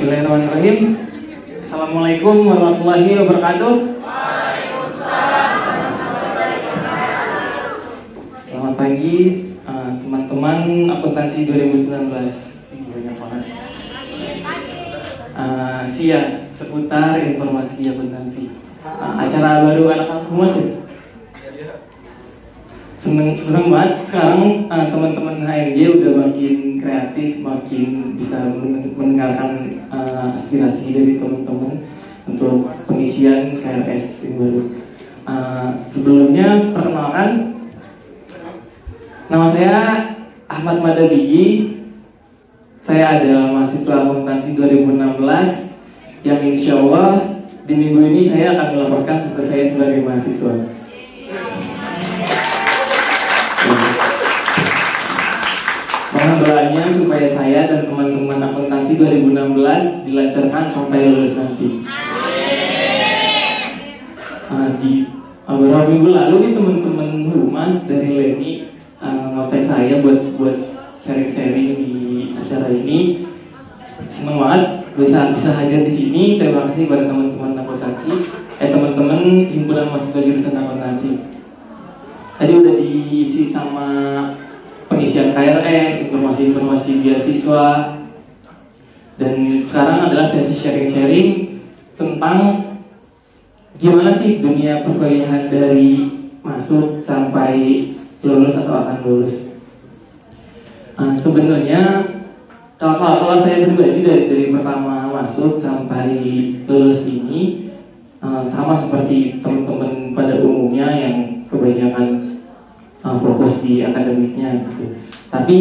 Bismillahirrahmanirrahim. Assalamualaikum warahmatullahi wabarakatuh. Selamat pagi eh, teman-teman akuntansi 2019. Ini Banyak banget. Eh, Sia seputar informasi akuntansi. Eh, acara baru anak-anak humas ya? seneng seneng banget sekarang uh, teman-teman HMJ udah makin kreatif makin bisa men- mendengarkan uh, aspirasi dari teman-teman untuk pengisian KRS yang baru. Uh, sebelumnya perkenalkan nama saya Ahmad Madabigi. Saya adalah mahasiswa akuntansi 2016 yang insya Allah di minggu ini saya akan melaporkan seperti saya sebagai mahasiswa Mohon doanya supaya saya dan teman-teman akuntansi 2016 dilancarkan sampai lulus nanti. Ah, di ah, beberapa minggu lalu nih teman-teman humas dari Leni uh, ngotek saya buat buat sharing-sharing di acara ini. Seneng banget bisa bisa hadir di sini. Terima kasih kepada teman-teman akuntansi, eh teman-teman himpunan mahasiswa jurusan akuntansi. Tadi udah diisi sama pengisian KRS, informasi-informasi beasiswa, dan sekarang adalah sesi sharing-sharing tentang gimana sih dunia perkuliahan dari masuk sampai lulus atau akan lulus. Nah, sebenarnya kalau, kalau, saya pribadi dari, dari pertama masuk sampai lulus ini eh, sama seperti teman-teman pada umumnya yang kebanyakan uh, fokus di akademiknya gitu. Tapi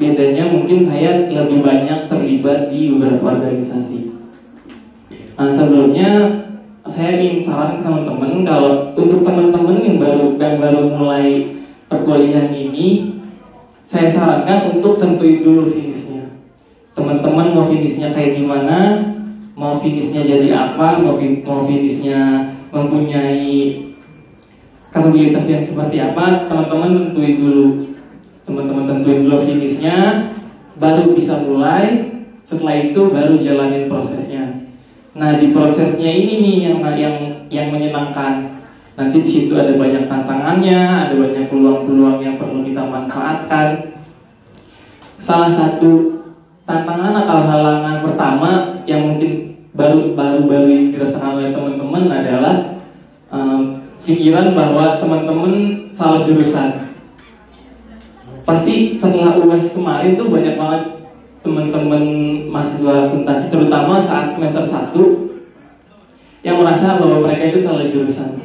bedanya mungkin saya lebih banyak terlibat di beberapa organisasi. Uh, sebelumnya saya ingin saran ke teman-teman kalau untuk teman-teman yang baru yang baru mulai perkuliahan ini, saya sarankan untuk tentuin dulu finishnya. Teman-teman mau finishnya kayak gimana, mau finishnya jadi apa, mau, mau finishnya mempunyai kapabilitas yang seperti apa teman-teman tentuin dulu. Teman-teman tentuin dulu finishnya baru bisa mulai. Setelah itu baru jalanin prosesnya. Nah di prosesnya ini nih yang yang yang menyenangkan. Nanti di situ ada banyak tantangannya ada banyak peluang-peluang yang perlu kita manfaatkan. Salah satu tantangan atau halangan pertama yang mungkin baru baru baru dirasakan oleh teman-teman adalah em, pikiran bahwa teman-teman salah jurusan. Pasti setelah UAS kemarin tuh banyak banget teman-teman mahasiswa akuntansi terutama saat semester 1 yang merasa bahwa mereka itu salah jurusan.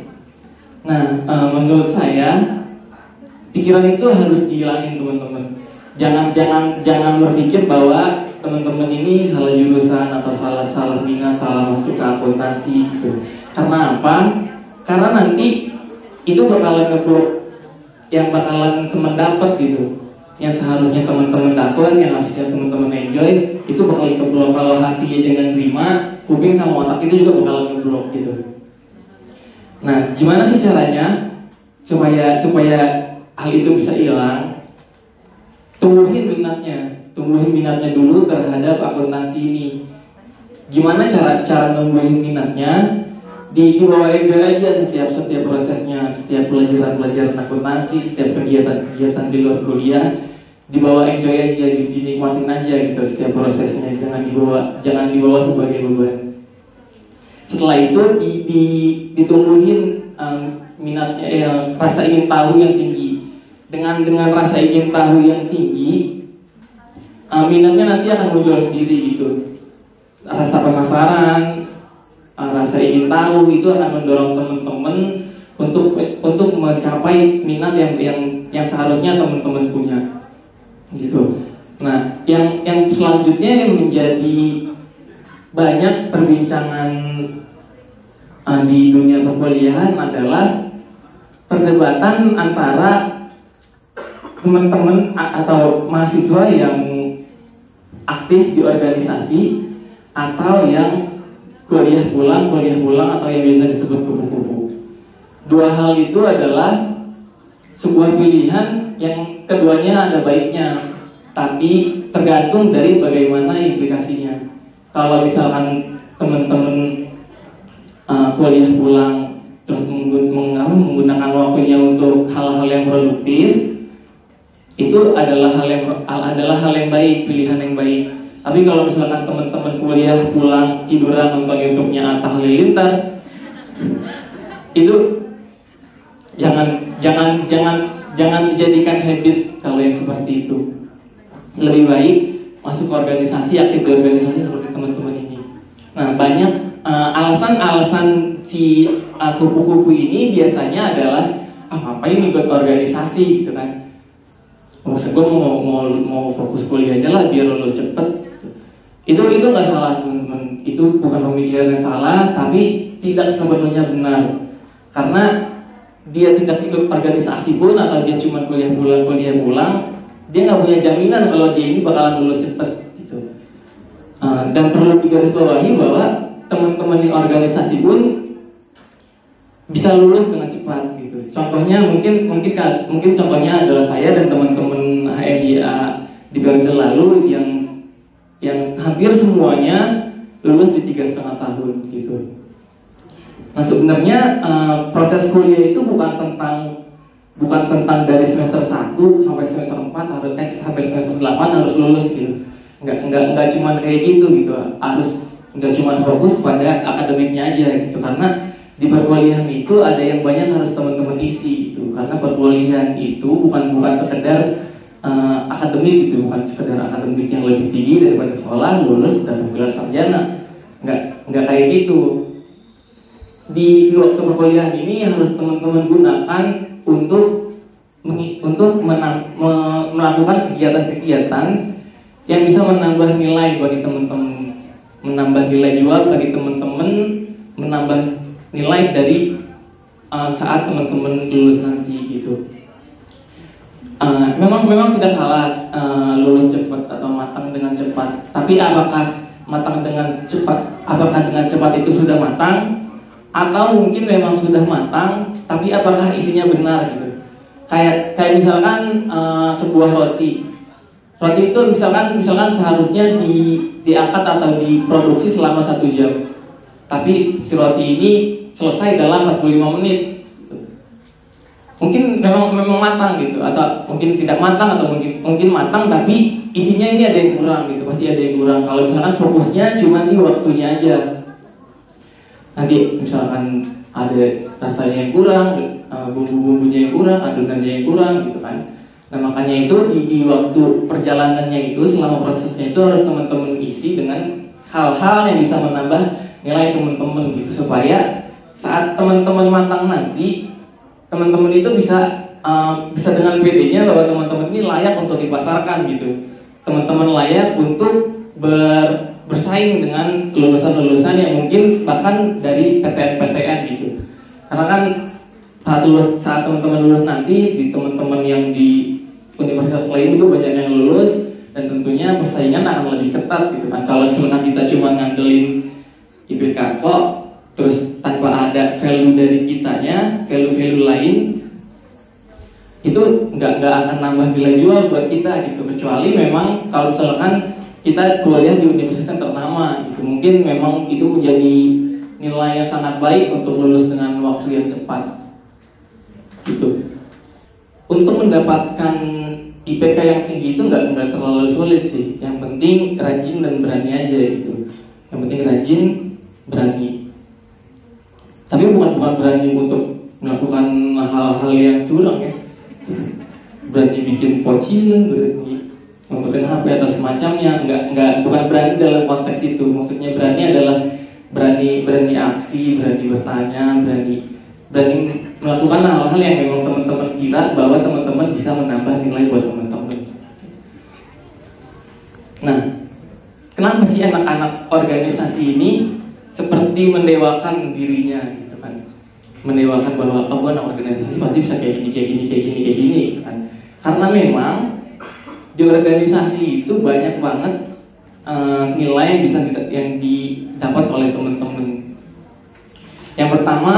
Nah, eh, menurut saya pikiran itu harus dihilangin teman-teman. Jangan jangan jangan berpikir bahwa teman-teman ini salah jurusan atau salah salah minat, salah masuk ke akuntansi gitu. Karena apa? Karena nanti itu bakalan ngeblok yang bakalan teman dapat gitu. Yang seharusnya teman-teman dapat yang harusnya teman-teman enjoy itu bakal ngeblok. Kalau hatinya jangan terima kuping sama otak itu juga bakalan ngeblok gitu. Nah gimana sih caranya supaya supaya hal itu bisa hilang? Tumbuhin minatnya. Tumbuhin minatnya dulu terhadap akuntansi ini. Gimana cara cara numbuhin minatnya di, di bawah enjoy aja setiap setiap prosesnya, setiap pelajaran pelajaran akuntansi, setiap kegiatan kegiatan di luar kuliah, di bawah enjoy aja, di, dinikmatin aja gitu setiap prosesnya, jangan dibawa jangan dibawa sebagai beban. Setelah itu di, di, ditumbuhin um, minatnya, eh, rasa ingin tahu yang tinggi. Dengan dengan rasa ingin tahu yang tinggi, um, minatnya nanti akan muncul sendiri gitu. Rasa penasaran, rasa ingin tahu itu akan mendorong teman-teman untuk untuk mencapai minat yang yang yang seharusnya teman-teman punya gitu. Nah, yang yang selanjutnya yang menjadi banyak perbincangan uh, di dunia perkuliahan adalah perdebatan antara teman-teman atau mahasiswa yang aktif di organisasi atau yang kuliah pulang, kuliah pulang atau yang biasa disebut kupu-kupu. Dua hal itu adalah sebuah pilihan yang keduanya ada baiknya, tapi tergantung dari bagaimana implikasinya. kalau misalkan teman-teman uh, kuliah pulang terus menggunakan waktunya untuk hal-hal yang produktif itu adalah hal yang adalah hal yang baik pilihan yang baik tapi kalau misalkan teman-teman kuliah pulang tiduran nonton YouTube-nya Atta Halilintar itu jangan jangan jangan jangan dijadikan habit kalau yang seperti itu. Lebih baik masuk ke organisasi aktif di organisasi seperti teman-teman ini. Nah banyak uh, alasan-alasan si uh, kupu-kupu ini biasanya adalah ah ngapain ikut organisasi? Gitu kan. Maksud gue mau mau mau fokus kuliah aja lah biar lulus cepet itu itu nggak salah teman-teman. Itu bukan pemikiran yang salah tapi tidak sepenuhnya benar. Karena dia tidak ikut organisasi pun atau dia cuma kuliah pulang kuliah pulang dia nggak punya jaminan kalau dia ini bakalan lulus cepet gitu. Uh, dan perlu digarisbawahi bahwa teman-teman di organisasi pun bisa lulus dengan cepat gitu. Contohnya mungkin mungkin mungkin contohnya adalah saya dan teman-teman HMJA di periode lalu yang yang hampir semuanya lulus di tiga setengah tahun gitu. Nah sebenarnya uh, proses kuliah itu bukan tentang bukan tentang dari semester 1 sampai semester 4 harus eh, sampai semester 8 harus lulus gitu. Enggak enggak enggak cuma kayak gitu gitu. Harus nggak cuma fokus pada akademiknya aja gitu karena di perkuliahan itu ada yang banyak harus teman-teman isi gitu karena perkuliahan itu bukan bukan sekedar uh, akademik gitu bukan sekedar akademik yang lebih tinggi daripada sekolah lulus dan gelar sarjana. Nggak nggak kayak gitu. Di, di waktu perkuliahan ini harus teman-teman gunakan untuk untuk menang, me, melakukan kegiatan-kegiatan yang bisa menambah nilai bagi teman-teman. Menambah nilai jual bagi teman-teman, menambah nilai dari uh, saat teman-teman lulus nanti gitu. Uh, memang memang tidak salah uh, lulus cepat atau matang dengan cepat. Tapi apakah matang dengan cepat? Apakah dengan cepat itu sudah matang? Atau mungkin memang sudah matang, tapi apakah isinya benar gitu? Kayak kayak misalkan uh, sebuah roti Roti itu misalkan misalkan seharusnya di diangkat atau diproduksi selama satu jam. Tapi si roti ini selesai dalam 45 menit. Mungkin memang memang matang gitu atau mungkin tidak matang atau mungkin mungkin matang tapi isinya ini ada yang kurang gitu pasti ada yang kurang. Kalau misalkan fokusnya cuma di waktunya aja. Nanti misalkan ada rasanya yang kurang, eh, bumbu-bumbunya yang kurang, adonannya yang kurang gitu kan Nah makanya itu di, di waktu perjalanannya itu selama prosesnya itu harus teman-teman isi dengan hal-hal yang bisa menambah nilai teman-teman gitu supaya saat teman-teman matang nanti teman-teman itu bisa uh, bisa dengan PD-nya bahwa teman-teman ini layak untuk dipasarkan gitu. Teman-teman layak untuk ber, bersaing dengan lulusan-lulusan yang mungkin bahkan dari PTN-PTN gitu. Karena kan saat lulus saat teman-teman lulus nanti di teman-teman yang di universitas lain itu banyak yang lulus dan tentunya persaingan akan lebih ketat gitu kan. Kalau misalkan kita cuma ngandelin IPK kok terus tanpa ada value dari kitanya value-value lain itu nggak nggak akan nambah nilai jual buat kita gitu. Kecuali memang kalau misalkan kita kuliah di universitas ternama gitu mungkin memang itu menjadi nilai yang sangat baik untuk lulus dengan waktu yang cepat gitu. Untuk mendapatkan IPK yang tinggi itu nggak nggak terlalu sulit sih. Yang penting rajin dan berani aja gitu. Yang penting rajin berani tapi bukan bukan berani untuk melakukan hal-hal yang curang ya. Berani bikin pocil berani membutuhkan HP atau semacamnya. Nggak nggak bukan berani dalam konteks itu. Maksudnya berani adalah berani berani aksi berani bertanya berani berani melakukan hal-hal yang memang teman-teman kira bahwa teman-teman bisa menambah nilai buat teman-teman. Nah, kenapa sih anak-anak organisasi ini seperti mendewakan dirinya gitu kan? Mendewakan bahwa oh gue anak organisasi pasti bisa kayak gini, kayak gini, kayak gini, kayak gini gitu kan? Karena memang di organisasi itu banyak banget uh, nilai yang bisa yang didapat oleh teman-teman. Yang pertama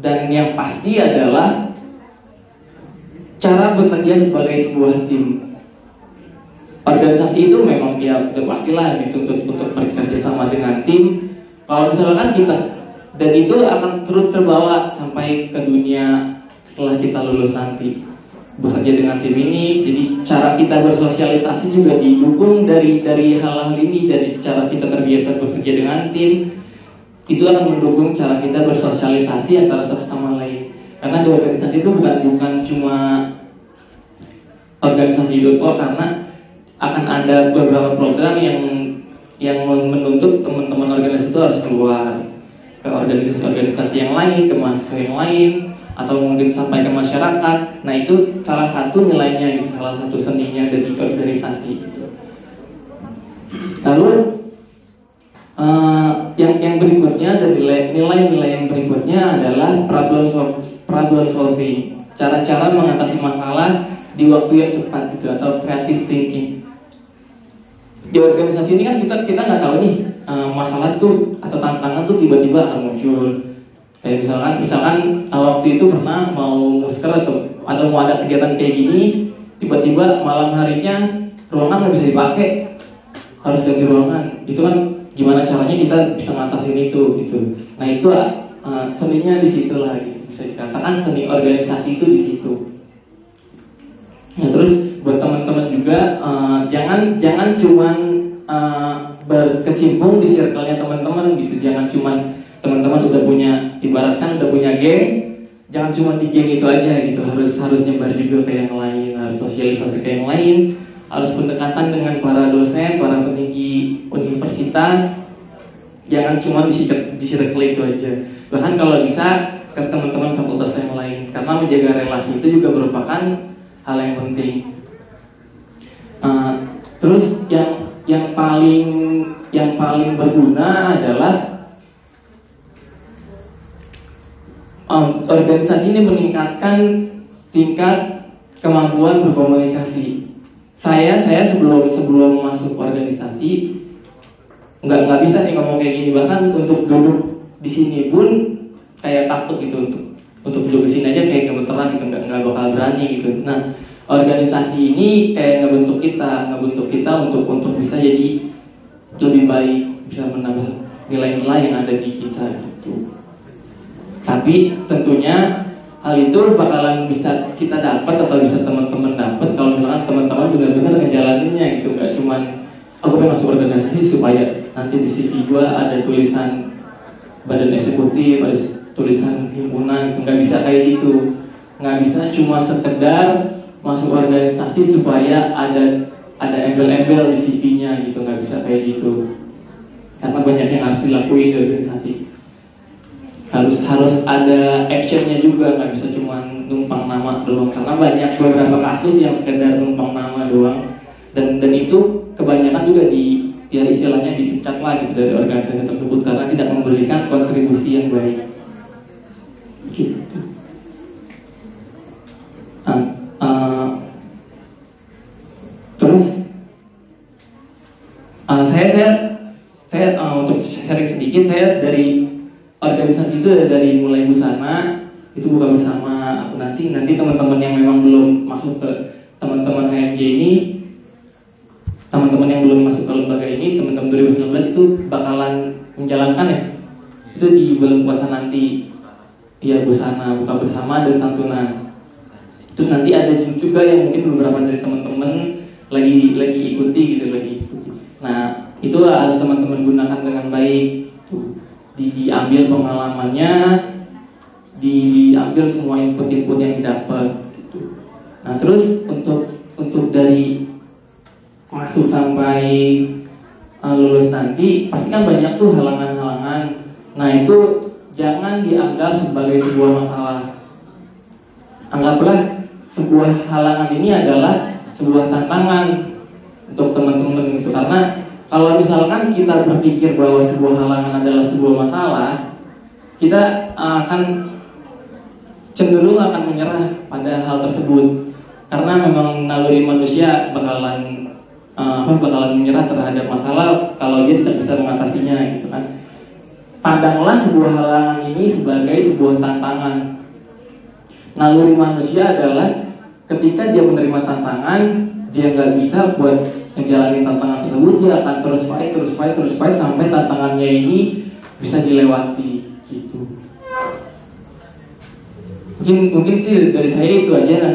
dan yang pasti adalah cara bekerja sebagai sebuah tim. organisasi itu memang ya udah pastilah dituntut untuk bekerja sama dengan tim kalau misalkan kita dan itu akan terus terbawa sampai ke dunia setelah kita lulus nanti. Bekerja dengan tim ini jadi cara kita bersosialisasi juga didukung dari dari hal-hal ini dari cara kita terbiasa bekerja dengan tim itu akan mendukung cara kita bersosialisasi antara satu sama lain. Karena di organisasi itu bukan bukan cuma organisasi itu karena akan ada beberapa program yang yang menuntut teman-teman organisasi itu harus keluar ke organisasi-organisasi yang lain, ke mahasiswa yang lain, atau mungkin sampai ke masyarakat. Nah itu salah satu nilainya, itu salah satu seninya dari organisasi. Lalu uh, yang yang berikutnya nilai-nilai yang berikutnya adalah problem problem solving, cara-cara mengatasi masalah di waktu yang cepat gitu atau creative thinking di organisasi ini kan kita kita nggak tahu nih uh, masalah tuh atau tantangan tuh tiba-tiba akan muncul. Kayak misalkan misalkan uh, waktu itu pernah mau musker atau atau mau ada kegiatan kayak gini tiba-tiba malam harinya ruangan nggak bisa dipakai. Harus ganti ruangan. Itu kan gimana caranya kita bisa ngatasin itu gitu. Nah itu uh, seninya di situ lah gitu. Bisa dikatakan seni organisasi itu di situ. Nah terus jangan jangan cuman uh, berkecimpung di circle-nya teman-teman gitu. Jangan cuman teman-teman udah punya ibaratkan udah punya geng jangan cuma di geng itu aja gitu. Harus harus nyebar juga ke yang lain harus sosialisasi ke yang lain harus pendekatan dengan para dosen para peninggi universitas. Jangan cuma di di circle itu aja. Bahkan kalau bisa ke teman-teman fakultas yang lain. Karena menjaga relasi itu juga merupakan hal yang penting. Uh, yang yang paling yang paling berguna adalah um, organisasi ini meningkatkan tingkat kemampuan berkomunikasi. Saya saya sebelum sebelum masuk organisasi nggak nggak bisa nih ngomong kayak gini bahkan untuk duduk di sini pun kayak takut gitu untuk untuk duduk di sini aja kayak gemeteran gitu nggak nggak bakal berani gitu. Nah organisasi ini kayak ngebentuk kita, ngebentuk kita untuk untuk bisa jadi lebih baik, bisa menambah nilai-nilai yang ada di kita gitu. Tapi tentunya hal itu bakalan bisa kita dapat atau bisa teman-teman dapat kalau misalkan teman-teman benar-benar ngejalaninnya gitu, nggak cuman aku pengen masuk organisasi supaya nanti di CV gue ada tulisan badan eksekutif, ada tulisan himpunan gitu, nggak bisa kayak gitu, nggak bisa cuma sekedar masuk organisasi supaya ada ada embel-embel di CV-nya gitu nggak bisa kayak gitu. Karena banyak yang harus dilakuin di organisasi. Harus harus ada actionnya juga nggak bisa cuma numpang nama doang. Karena banyak beberapa kasus yang sekedar numpang nama doang. Dan dan itu kebanyakan juga di ya istilahnya dipecat lah gitu dari organisasi tersebut. Karena tidak memberikan kontribusi yang baik. Gitu sedikit saya dari organisasi itu dari mulai busana itu bukan bersama akuntansi nanti teman-teman yang memang belum masuk ke teman-teman HMJ ini teman-teman yang belum masuk ke lembaga ini teman-teman 2019 itu bakalan menjalankan ya itu di bulan puasa nanti ya busana buka bersama dan santunan Terus nanti ada jenis juga yang mungkin beberapa dari teman-teman lagi lagi ikuti gitu lagi ikuti. Nah itu harus teman-teman gunakan dengan baik. Di, diambil pengalamannya, diambil semua input-input yang didapat. Gitu. Nah terus untuk untuk dari masuk sampai uh, lulus nanti pasti kan banyak tuh halangan-halangan. Nah itu jangan dianggap sebagai sebuah masalah. Anggaplah sebuah halangan ini adalah sebuah tantangan untuk teman-teman gitu karena kalau misalkan kita berpikir bahwa sebuah halangan adalah sebuah masalah kita akan cenderung akan menyerah pada hal tersebut. Karena memang naluri manusia bakalan uh, bakalan menyerah terhadap masalah kalau dia tidak bisa mengatasinya gitu kan. Pandanglah sebuah halangan ini sebagai sebuah tantangan. Naluri manusia adalah ketika dia menerima tantangan, dia nggak bisa buat menjalani tantangan tersebut dia akan terus fight terus fight terus fight sampai tantangannya ini bisa dilewati gitu. Mungkin mungkin sih dari saya itu aja